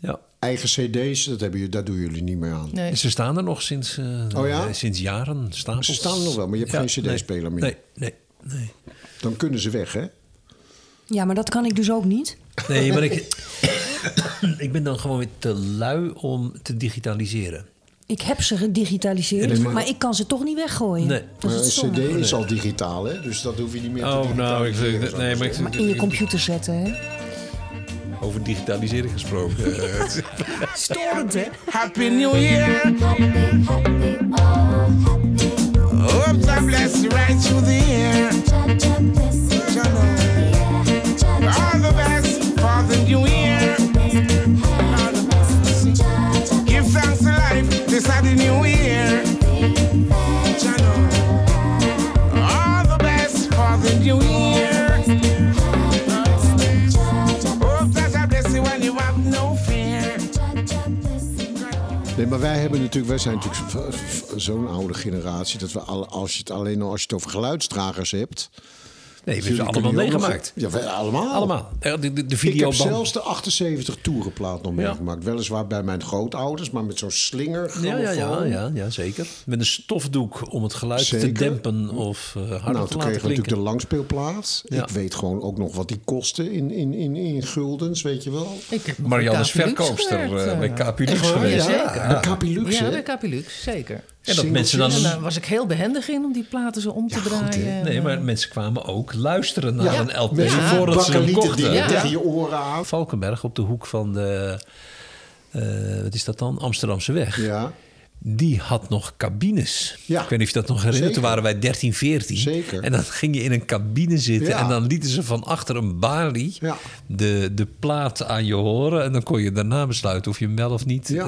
Ja. Eigen cd's, dat, hebben jullie, dat doen jullie niet meer aan. Nee. Ze staan er nog sinds, eh, Oh ja? sinds jaren. Stapels. Ze staan er nog wel, maar je hebt geen CD-speler meer. Nee, nee, nee. Dan kunnen ze weg, hè? Ja, maar dat kan ik dus ook niet. Nee, maar ik, [LAUGHS] [COUGHS] ik ben dan gewoon weer te lui om te digitaliseren. Ik heb ze gedigitaliseerd, maar- maar ik kan ze toch niet weggooien. Nee. Dat is een cd is al digitaal, hè? Dus dat hoef je niet meer te Oh, nou, ik, nee, maar ik. Maar in je computer zetten, hè? over digitaliseren gesproken. [LAUGHS] Storend, hè? Happy New Year. Hope bless right through the year. Nee, maar wij hebben natuurlijk, wij zijn natuurlijk zo'n oude generatie dat we alle, als je het alleen al als je het over geluidsdragers hebt. Nee, we hebben ze allemaal meegemaakt. Ja, allemaal. Allemaal. Eh, De, Ik heb videoband. zelfs de 78 toerenplaat nog meegemaakt. Weliswaar bij mijn grootouders, maar met zo'n slinger. Ja, ja, ja, ja, ja, zeker. Met een stofdoek om het geluid te dempen of uh, harder Nou, te toen laten kregen we natuurlijk de langspeelplaat. Ja. Ik weet gewoon ook nog wat die kostte in, in, in, in guldens, weet je wel. Ik heb Marianne bij is verkoopster eh, eh. bij Capilux geweest. Ja, zeker. Bij Capilux, Ja, hè? bij Capilux, zeker. En dat mensen dan... En daar was ik heel behendig in om die platen zo om te Ja, goed, draaien. Nee, maar eh, mensen kwamen ook luisteren naar Ja, een LP met van voordat ze hem kochten. Ja. tegen je oren aan. Valkenberg op de hoek van de... eh, wat is dat dan? Amsterdamse weg. Ja, Die had nog cabines. Ja. Ik weet niet of je dat nog herinnert. Zeker. Toen waren wij 13, 14. Zeker. En dan ging je in een cabine zitten. Ja. En dan lieten ze van achter een balie Ja. de, de plaat aan je horen. En dan kon je daarna besluiten of je hem wel of niet Ja.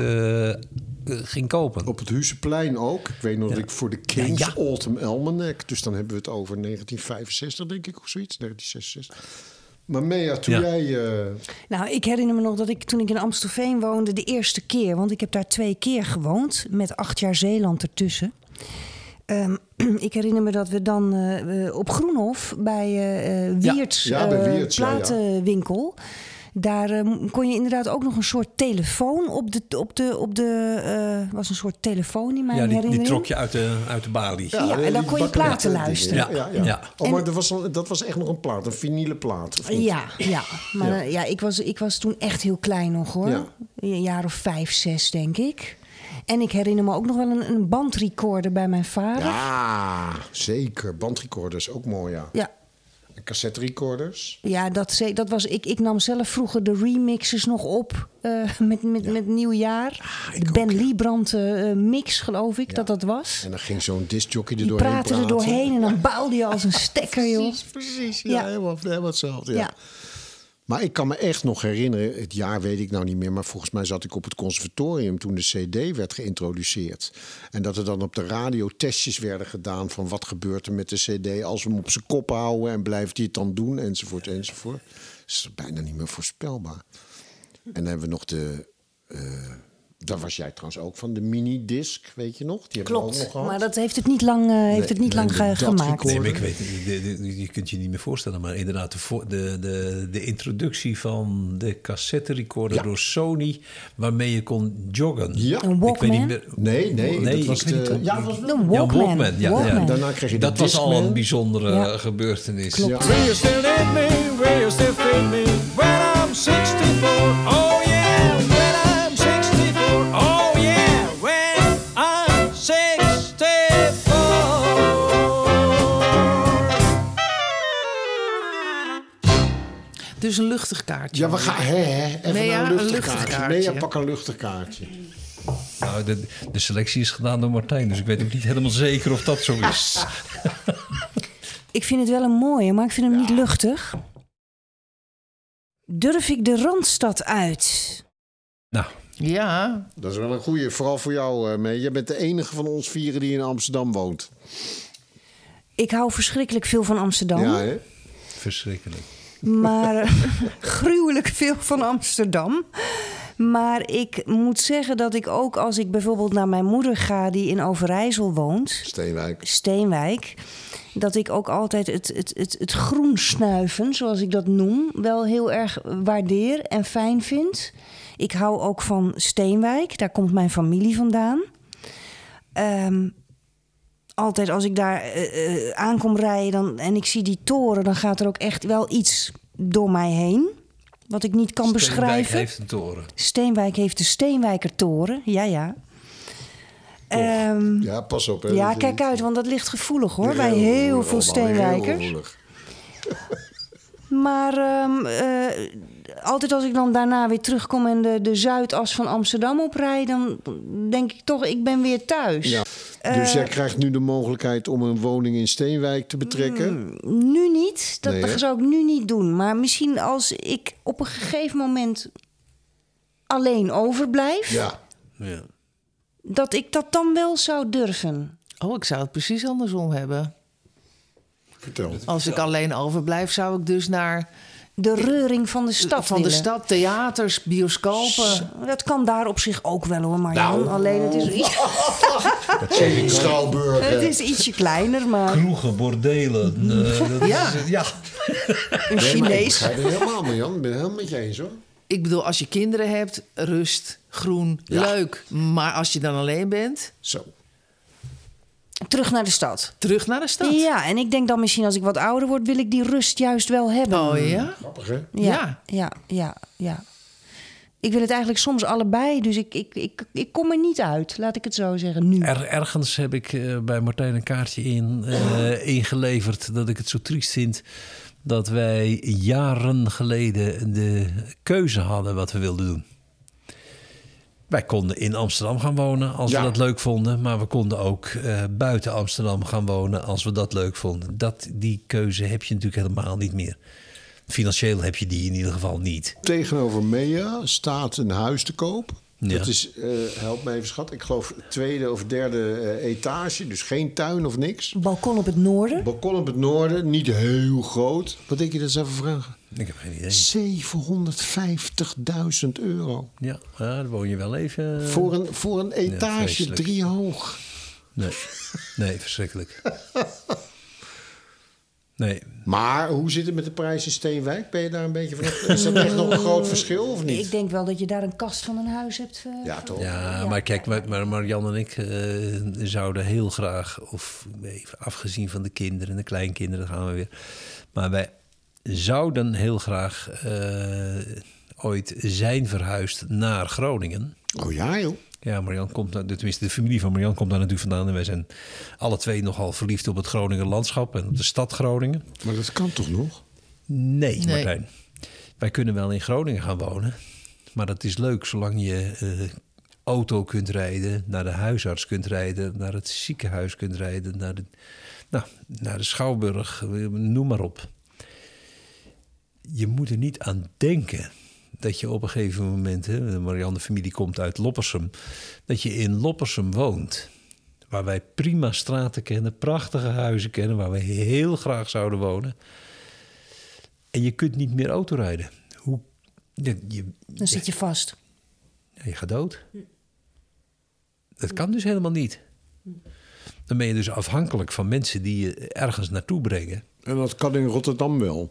Eh, ging kopen. op het Huizenplein ook. Ik weet nog dat ik voor de Kings Ja, ja. Autumn Almanac... dus dan hebben we het over 1965, denk ik, of zoiets. 1966. Maar Mea, toen Ja. jij... eh, Nou, ik herinner me nog dat ik toen ik in Amstelveen woonde, de eerste keer, want ik heb daar twee keer gewoond, met acht jaar Zeeland ertussen. Ehm, [CLEARS THROAT] ik herinner me dat we dan eh, op Groenhof bij eh eh, Ja, Wiert's, ja, bij eh, Wiert's, ja, ja. Daar eh, kon je inderdaad ook nog een soort telefoon op de. Op de, op de eh, was een soort telefoon in mijn Ja, die, trok je uit de, uit de balie. Ja, en dan kon je platen luisteren. Ja, ja, ja. Ja. Oh, En- maar dat was, al- dat was echt nog een plaat, een vinyle plaat. Of niet? Ja, ja. Maar Ja. ja, ik, was, ik was toen echt heel klein nog hoor. Ja. Een jaar of vijf, zes denk ik. En ik herinner me ook nog wel een, een bandrecorder bij mijn vader. Ja, zeker. Bandrecorders, ook mooi, ja. Ja, cassette recorders. ja dat, dat was ik. Ik nam zelf vroeger de remixes nog op eh, [LAUGHS] met, met, met nieuwjaar. ik de Ben ook, ja. Liebrand eh, mix, geloof ik, dat dat was. En dan ging zo'n discjockey er Die doorheen praatte er praten. doorheen en dan baalde je als een stekker, joh. Precies, precies. Ja, Ja. Helemaal, helemaal hetzelfde. Ja. Maar ik kan me echt nog herinneren, het jaar weet ik nou niet meer, maar volgens mij zat ik op het conservatorium toen de CD werd geïntroduceerd. En dat er dan op de radio testjes werden gedaan van wat gebeurt er met de CD als we hem op zijn kop houden en blijft hij het dan doen, enzovoort, enzovoort. Dat is bijna niet meer voorspelbaar. En dan hebben we nog de. eh, daar was jij trouwens ook van, de minidisc, weet je nog? Die hebben we ook nog Klopt, gehad. maar dat heeft het niet lang, eh, heeft het niet nee, lang de ge- dat gemaakt. Nee, maar ik weet niet, de- de- je kunt je niet meer voorstellen, maar inderdaad, de, de, de, de introductie van de cassette recorder Ja. door Sony, waarmee je kon joggen. Ja. Een Ik weet Walkman? niet meer. Nee, nee, dat was de- niet. ja, dat was De Ja, Walkman. Walkman, ja, Walkman. ja. Daarna kreeg je de Dat was al een bijzondere Ja. gebeurtenis. Ja. Will you still me? Will you still me when I'm 64? Dus een luchtig kaartje. Ja, we gaan. Hè, hè, even Nee, ja, een een luchtig kaartje. kaartje. Nee, ja, pak een luchtig kaartje. Nou, de, de selectie is gedaan door Martijn, dus ik weet ook niet helemaal zeker of dat zo is. [LAUGHS] Ik vind het wel een mooie, maar ik vind hem niet luchtig. Durf ik de Randstad uit? nou, Ja, Dat is wel een goeie, vooral voor jou, eh, mee. Jij bent de enige van ons vieren die in Amsterdam woont. Ik hou verschrikkelijk veel van Amsterdam. Ja, hè? Verschrikkelijk. Maar [LAUGHS] gruwelijk veel van Amsterdam. Maar ik moet zeggen dat ik ook als ik bijvoorbeeld naar mijn moeder ga, die in Overijssel woont, Steenwijk. Steenwijk, dat ik ook altijd het, het, het, het groen snuiven, zoals ik dat noem, wel heel erg waardeer en fijn vind. Ik hou ook van Steenwijk, daar komt mijn familie vandaan. Ehm, altijd als ik daar eh, eh, aankom rijden dan, en ik zie die toren, dan gaat er ook echt wel iets door mij heen. Wat ik niet kan Steenwijk beschrijven. heeft een toren. Steenwijk heeft de Steenwijkertoren, ja ja. Ehm, Ja, pas op. Hè. ja, kijk uit, want dat ligt gevoelig hoor, Heel bij heel veel heel Steenwijkers. gevoelig. [LAUGHS] Maar ehm, eh, altijd als ik dan daarna weer terugkom en de, de Zuidas van Amsterdam oprijd, dan denk ik toch, ik ben weer thuis. Ja. Eh, Dus jij krijgt nu de mogelijkheid om een woning in Steenwijk te betrekken. Nu niet, dat Nee, zou ik nu niet doen. Maar misschien als ik op een gegeven moment alleen overblijf, Ja. Ja. dat ik dat dan wel zou durven. oh, ik zou het precies andersom hebben. Vertel. Als ik alleen overblijf, zou ik dus naar De reuring van de stad van de stad, theaters, bioscopen. Dat kan daar op zich ook wel hoor, Marjan. Nou. Alleen het is, [LAUGHS] iets- Schouwburg. het is ietsje kleiner, maar Kroegen, bordelen. eh, dat [LAUGHS] Ja. Is, het. ja. een Nee, maar ik Chinees. het helemaal, Marjan. Ik ben het helemaal met je eens, hoor. Ik bedoel, als je kinderen hebt, rust, groen, Ja. leuk. Maar als je dan alleen bent, Zo. Terug naar de stad. terug naar de stad. Ja, en ik denk dan misschien als ik wat ouder word, wil ik die rust juist wel hebben. Oh ja? Grappig, hè? Ja, ja, ja, ja. Ik wil het eigenlijk soms allebei, dus ik, ik, ik, ik kom er niet uit, laat ik het zo zeggen, nu. Er, ergens heb ik eh, bij Martijn een kaartje in, eh, [GASPS] ingeleverd dat ik het zo triest vind dat wij jaren geleden de keuze hadden wat we wilden doen. Wij konden in Amsterdam gaan wonen als Ja. we dat leuk vonden, maar we konden ook eh, buiten Amsterdam gaan wonen als we dat leuk vonden. Dat, die keuze heb je natuurlijk helemaal niet meer. Financieel heb je die in ieder geval niet. Tegenover Mea staat een huis te koop. Ja. Dat is, eh, help me even schat, ik geloof tweede of derde eh, etage. Dus geen tuin of niks. Balkon op het noorden. Balkon op het noorden, niet heel groot. Wat denk je dat ze even vragen? Ik heb geen idee. 750.000 euro. Ja, ja, dan woon je wel even. Voor een, voor een etage, drie hoog. Nee, nee verschrikkelijk. [LAUGHS] Nee, Maar hoe zit het met de prijs in Steenwijk? Ben je daar een beetje van? Is dat echt nog een groot verschil of niet? Ik denk wel dat je daar een kast van een huis hebt. eh, Ja, toch? Ja, maar kijk, maar, maar, maar Jan en ik eh, zouden heel graag, of even afgezien van de kinderen en de kleinkinderen gaan we weer. Maar wij zouden heel graag eh, ooit zijn verhuisd naar Groningen. Oh ja, joh. Ja, Marian komt, tenminste de familie van Marian komt daar natuurlijk vandaan. En wij zijn alle twee nogal verliefd op het Groninger landschap en op de stad Groningen. Maar dat kan toch nog? Nee, Nee. Martijn. Wij kunnen wel in Groningen gaan wonen. Maar dat is leuk zolang je eh, auto kunt rijden, naar de huisarts kunt rijden, naar het ziekenhuis kunt rijden, naar de, nou, naar de schouwburg, noem maar op. Je moet er niet aan denken dat je op een gegeven moment, hè, de Marianne familie komt uit Loppersum, dat je in Loppersum woont. Waar wij prima straten kennen, prachtige huizen kennen, waar we heel graag zouden wonen. En je kunt niet meer autorijden. Hoe, je, je, Dan zit je vast. ja, je gaat dood. Dat kan dus helemaal niet. Dan ben je dus afhankelijk van mensen die je ergens naartoe brengen. En dat kan in Rotterdam wel.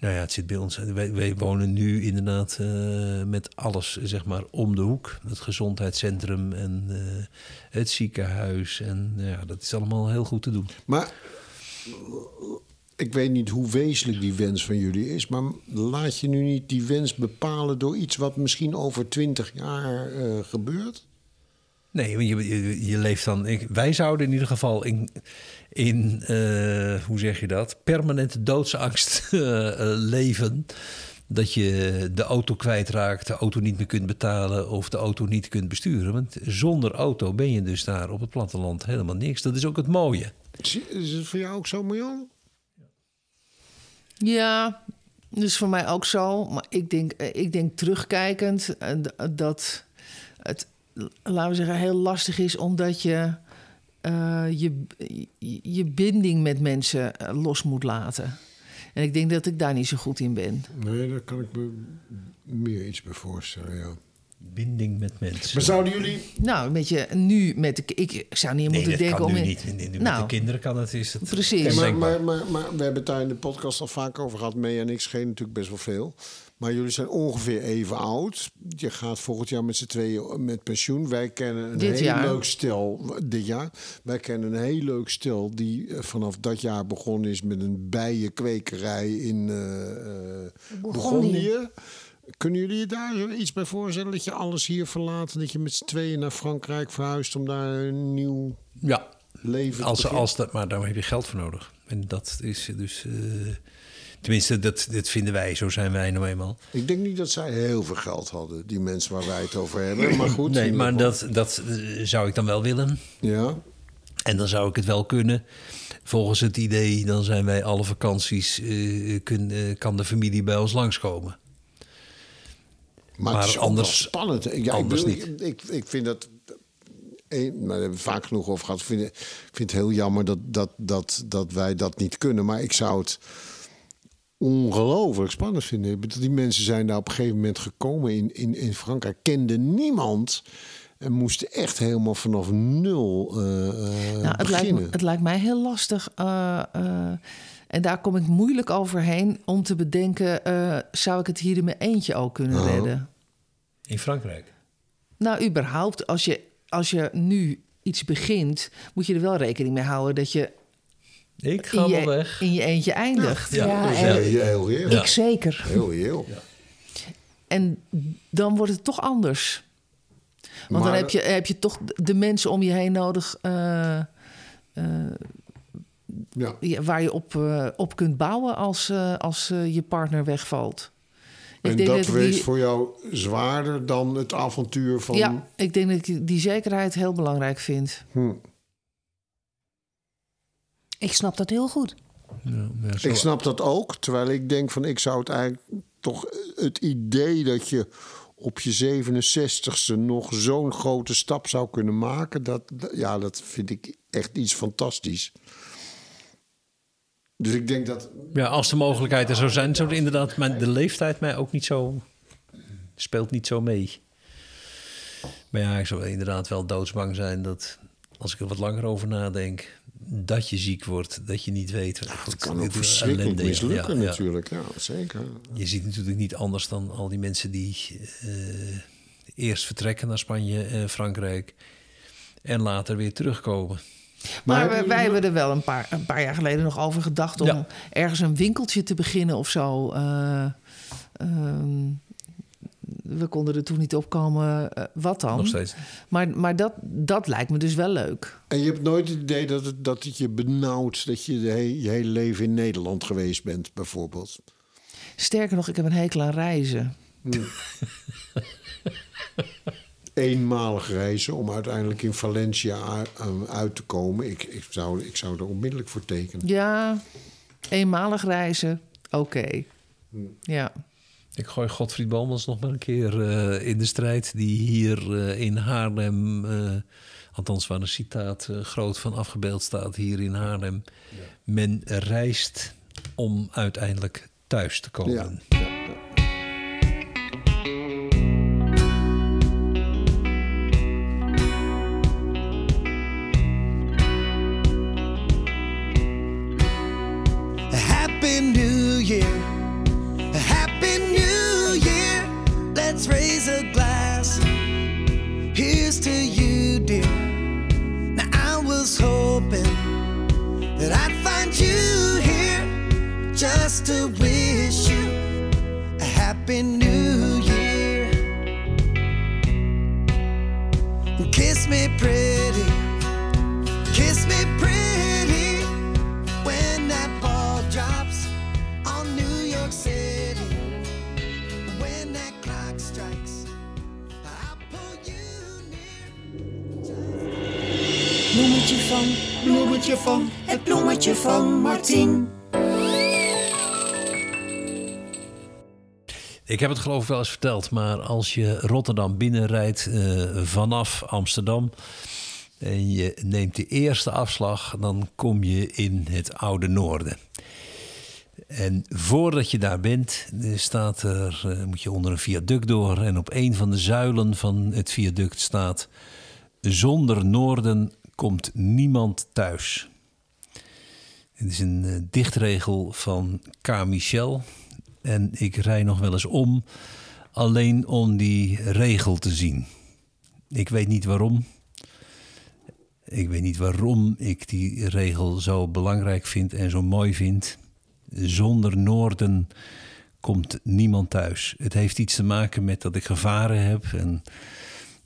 Nou ja, het zit bij ons. Wij, wij wonen nu inderdaad eh, met alles zeg maar om de hoek. Het gezondheidscentrum en eh, het ziekenhuis. En nou ja, dat is allemaal heel goed te doen. Maar ik weet niet hoe wezenlijk die wens van jullie is. Maar laat je nu niet die wens bepalen door iets wat misschien over twintig jaar eh, gebeurt? Nee, want je, je, je leeft dan. Ik, wij zouden in ieder geval in, in eh, hoe zeg je dat? Permanente doodsangst [LAUGHS] eh, eh, leven. Dat je de auto kwijtraakt, de auto niet meer kunt betalen of de auto niet kunt besturen. Want zonder auto ben je dus daar op het platteland helemaal niks. Dat is ook het mooie. Is het voor jou ook zo, Marjan? Ja, Dus voor mij ook zo. Maar ik denk, ik denk terugkijkend dat het, laten we zeggen, heel lastig is omdat je eh, je, je, je binding met mensen eh, los moet laten. En ik denk dat ik daar niet zo goed in ben. Nee, daar kan ik me meer iets bij voorstellen, ja. Binding met mensen. Maar zouden jullie... Nou, een beetje nu met de. Ik zou niet Nee, moeten dat denken kan om. nu in- niet. Nu Met Nou. de kinderen kan het. Is het Precies. Maar, maar, maar, maar we hebben het daar in de podcast al vaak over gehad. Mee en ik scheen natuurlijk best wel veel. Maar jullie zijn ongeveer even oud. Je gaat volgend jaar met z'n tweeën met pensioen. Wij kennen een Dit heel jaar. leuk stel. Dit jaar. Wij kennen een heel leuk stel die eh, vanaf dat jaar begonnen is met een bijenkwekerij in eh eh, Bourgondië. Kunnen jullie je daar iets bij voorstellen? Dat je alles hier verlaat en dat je met z'n tweeën naar Frankrijk verhuist om daar een nieuw ja, leven als, te beginnen? als dat, maar daar heb je geld voor nodig. En dat is dus. eh, tenminste, dat, dat vinden wij. Zo zijn wij nou eenmaal. Ik denk niet dat zij heel veel geld hadden, die mensen waar wij het over hebben. Maar goed. Nee, maar dat, dat eh, zou ik dan wel willen. Ja, En dan zou ik het wel kunnen. Volgens het idee, dan zijn wij alle vakanties. eh, kun, eh, kan de familie bij ons langskomen. maar, Maar het is anders- spannend. Ja, anders ik, bedoel, niet. Ik, ik, vind dat... Maar daar hebben we vaak genoeg over gehad. Ik vind, vind het heel jammer dat, dat, dat, dat wij dat niet kunnen. Maar ik zou het ongelooflijk spannend vinden. Die mensen zijn daar op een gegeven moment gekomen in, in, in Frankrijk. Kenden niemand. En moesten echt helemaal vanaf nul eh, eh, Nou, het, lijkt, beginnen. me- het lijkt mij heel lastig. eh, eh, en daar kom ik moeilijk overheen om te bedenken: eh, zou ik het hier in mijn eentje ook kunnen Oh. redden? In Frankrijk. Nou, überhaupt, als je, als je nu iets begint, moet je er wel rekening mee houden dat je Ik ga wel weg. in je eentje eindigt. Ja, Ja, en- ja. Heel, heel. Ik zeker. Heel reëel. En dan wordt het toch anders. Want dan heb je, heb je toch de mensen om je heen nodig eh, eh, Ja. waar je op, eh, op kunt bouwen als, eh, als je partner wegvalt. En denk dat ik wees die- voor jou zwaarder dan het avontuur van... Ja, ik denk dat ik die zekerheid heel belangrijk vind. Hm. Ik snap dat heel goed. Ja, ja, zo- Ik snap dat ook, terwijl ik denk van ik zou het eigenlijk toch het idee dat je op je 67ste nog zo'n grote stap zou kunnen maken, dat, ja, dat vind ik echt iets fantastisch. Dus ik denk dat. Ja, als de mogelijkheid er zou zijn, zou er inderdaad maar de leeftijd mij ook niet zo speelt niet zo mee. Maar ja, ik zou inderdaad wel doodsbang zijn dat als ik er wat langer over nadenk, dat je ziek wordt, dat je niet weet. Het kan ook verschrikkelijk mislukken, natuurlijk. Ja, zeker. Je ziet natuurlijk niet anders dan al die mensen die eh, eerst vertrekken naar Spanje en Frankrijk en later weer terugkomen. Maar, wij, hebben er wel een paar, een paar jaar geleden nog over gedacht om Ja. ergens een winkeltje te beginnen of zo. Eh, ehm, we konden er toen niet op komen eh, wat dan. Nog steeds. Maar, maar dat, dat lijkt me dus wel leuk. En je hebt nooit het idee dat het, dat het je benauwt dat je he- je hele leven in Nederland geweest bent, bijvoorbeeld. Sterker nog, ik heb een hekel aan reizen. [LAUGHS] eenmalig reizen om uiteindelijk in Valencia um, uit te komen. Ik, ik, zou, ik zou er onmiddellijk voor tekenen. Ja, eenmalig reizen, oké. Ja. Ik gooi Godfried Bomans nog maar een keer eh, in de strijd. Die hier eh, in Haarlem, eh, althans waar een citaat groot van afgebeeld staat, hier in Haarlem. Men reist om uiteindelijk thuis te komen. Ja, Ik heb het geloof ik wel eens verteld, maar als je Rotterdam binnenrijdt eh, vanaf Amsterdam en je neemt de eerste afslag, dan kom je in het oude noorden. En voordat je daar bent, eh, staat er, eh, moet je onder een viaduct door en op een van de zuilen van het viaduct staat: Zonder noorden komt niemand thuis. Het is een dichtregel van K. Michel. En ik rij nog wel eens om, alleen om die regel te zien. Ik weet niet waarom. Ik weet niet waarom ik die regel zo belangrijk vind en zo mooi vind. Zonder Noorden komt niemand thuis. Het heeft iets te maken met dat ik gevaren heb en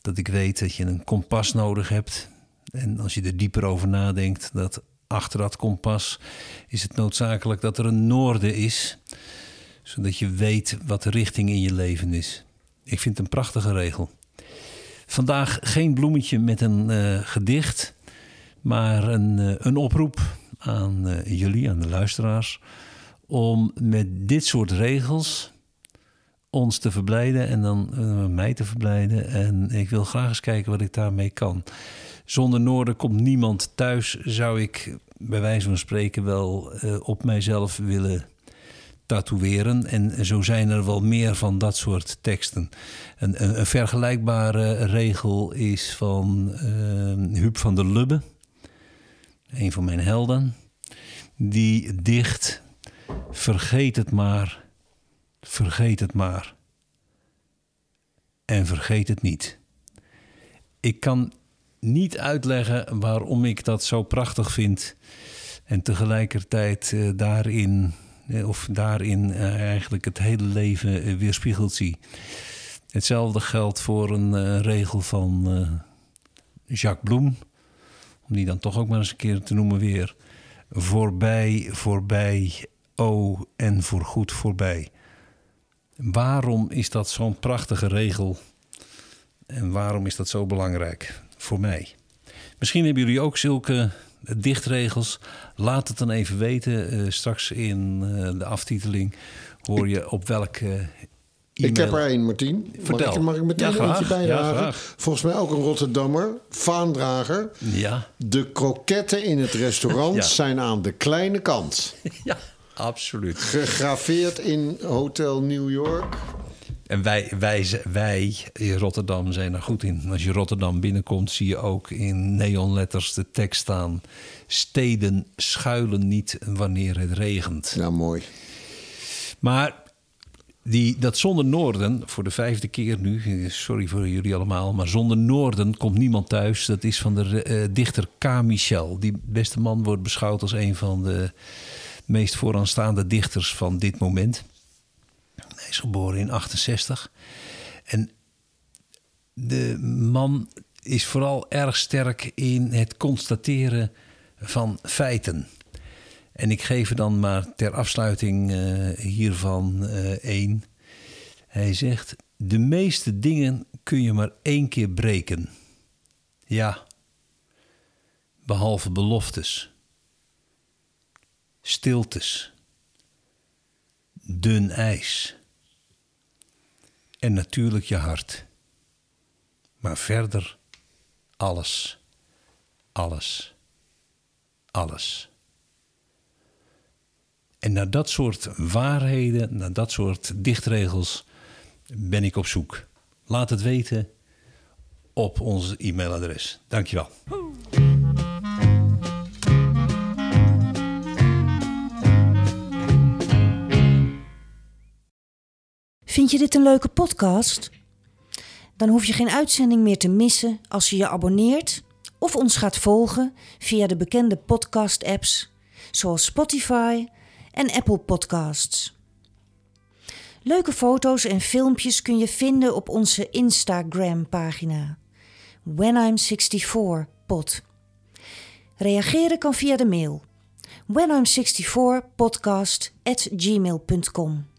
dat ik weet dat je een kompas nodig hebt. En als je er dieper over nadenkt, dat achter dat kompas is het noodzakelijk dat er een noorden is, zodat je weet wat de richting in je leven is. Ik vind het een prachtige regel. Vandaag geen bloemetje met een eh, gedicht, maar een, eh, een oproep aan eh, jullie, aan de luisteraars, om met dit soort regels ons te verblijden en dan mij te verblijden. En ik wil graag eens kijken wat ik daarmee kan. Zonder Noorden komt niemand thuis, zou ik bij wijze van spreken wel op mijzelf willen tatoeëren. En zo zijn er wel meer van dat soort teksten. Een, een, vergelijkbare regel is van eh, Huub van der Lubbe, een van mijn helden. Die dicht, vergeet het maar, vergeet het maar. En vergeet het niet. Ik kan niet uitleggen waarom ik dat zo prachtig vind. En tegelijkertijd eh, daarin, of daarin eh, eigenlijk het hele leven eh, weerspiegeld zie. Hetzelfde geldt voor een eh, regel van eh, Jacques Bloem. Om die dan toch ook maar eens een keer te noemen weer. Voorbij, voorbij, oh en voorgoed voorbij. Waarom is dat zo'n prachtige regel? En waarom is dat zo belangrijk voor mij? Misschien hebben jullie ook zulke dichtregels. Laat het dan even weten. Eh, straks in eh, de aftiteling hoor je op welke e-mail... Ik heb er één, Martien. Vertel. Mag ik, mag ik meteen Ja, eentje graag. bijdragen? Ja, graag. Volgens mij ook een Rotterdammer, vaandrager. Ja, De kroketten in het restaurant [LAUGHS] Ja. zijn aan de kleine kant. [LAUGHS] ja, absoluut. Gegraveerd in Hotel New York. En wij, wij, wij in Rotterdam zijn er goed in. Als je Rotterdam binnenkomt, zie je ook in neonletters de tekst staan: Steden schuilen niet wanneer het regent. Nou, mooi. Maar die, dat zonder Noorden, voor de vijfde keer nu, sorry voor jullie allemaal, maar zonder Noorden komt niemand thuis. Dat is van de eh, dichter K. Michel. Die beste man wordt beschouwd als een van de meest vooraanstaande dichters van dit moment. Geboren in 68. En de man is vooral erg sterk in het constateren van feiten. En ik geef er dan maar ter afsluiting eh, hiervan eh, één. Hij zegt: De meeste dingen kun je maar één keer breken. Ja, behalve beloftes, stiltes, dun ijs en natuurlijk je hart. Maar verder alles, alles, alles. En naar dat soort waarheden, naar dat soort dichtregels ben ik op zoek. Laat het weten op ons e-mailadres. Dankjewel. Vind je dit een leuke podcast? Dan hoef je geen uitzending meer te missen als je je abonneert of ons gaat volgen via de bekende podcast-apps zoals Spotify en Apple Podcasts. Leuke foto's en filmpjes kun je vinden op onze Instagram-pagina When I'm 64 Pod. Reageren kan via de mail whenim64podcast@gmail.com.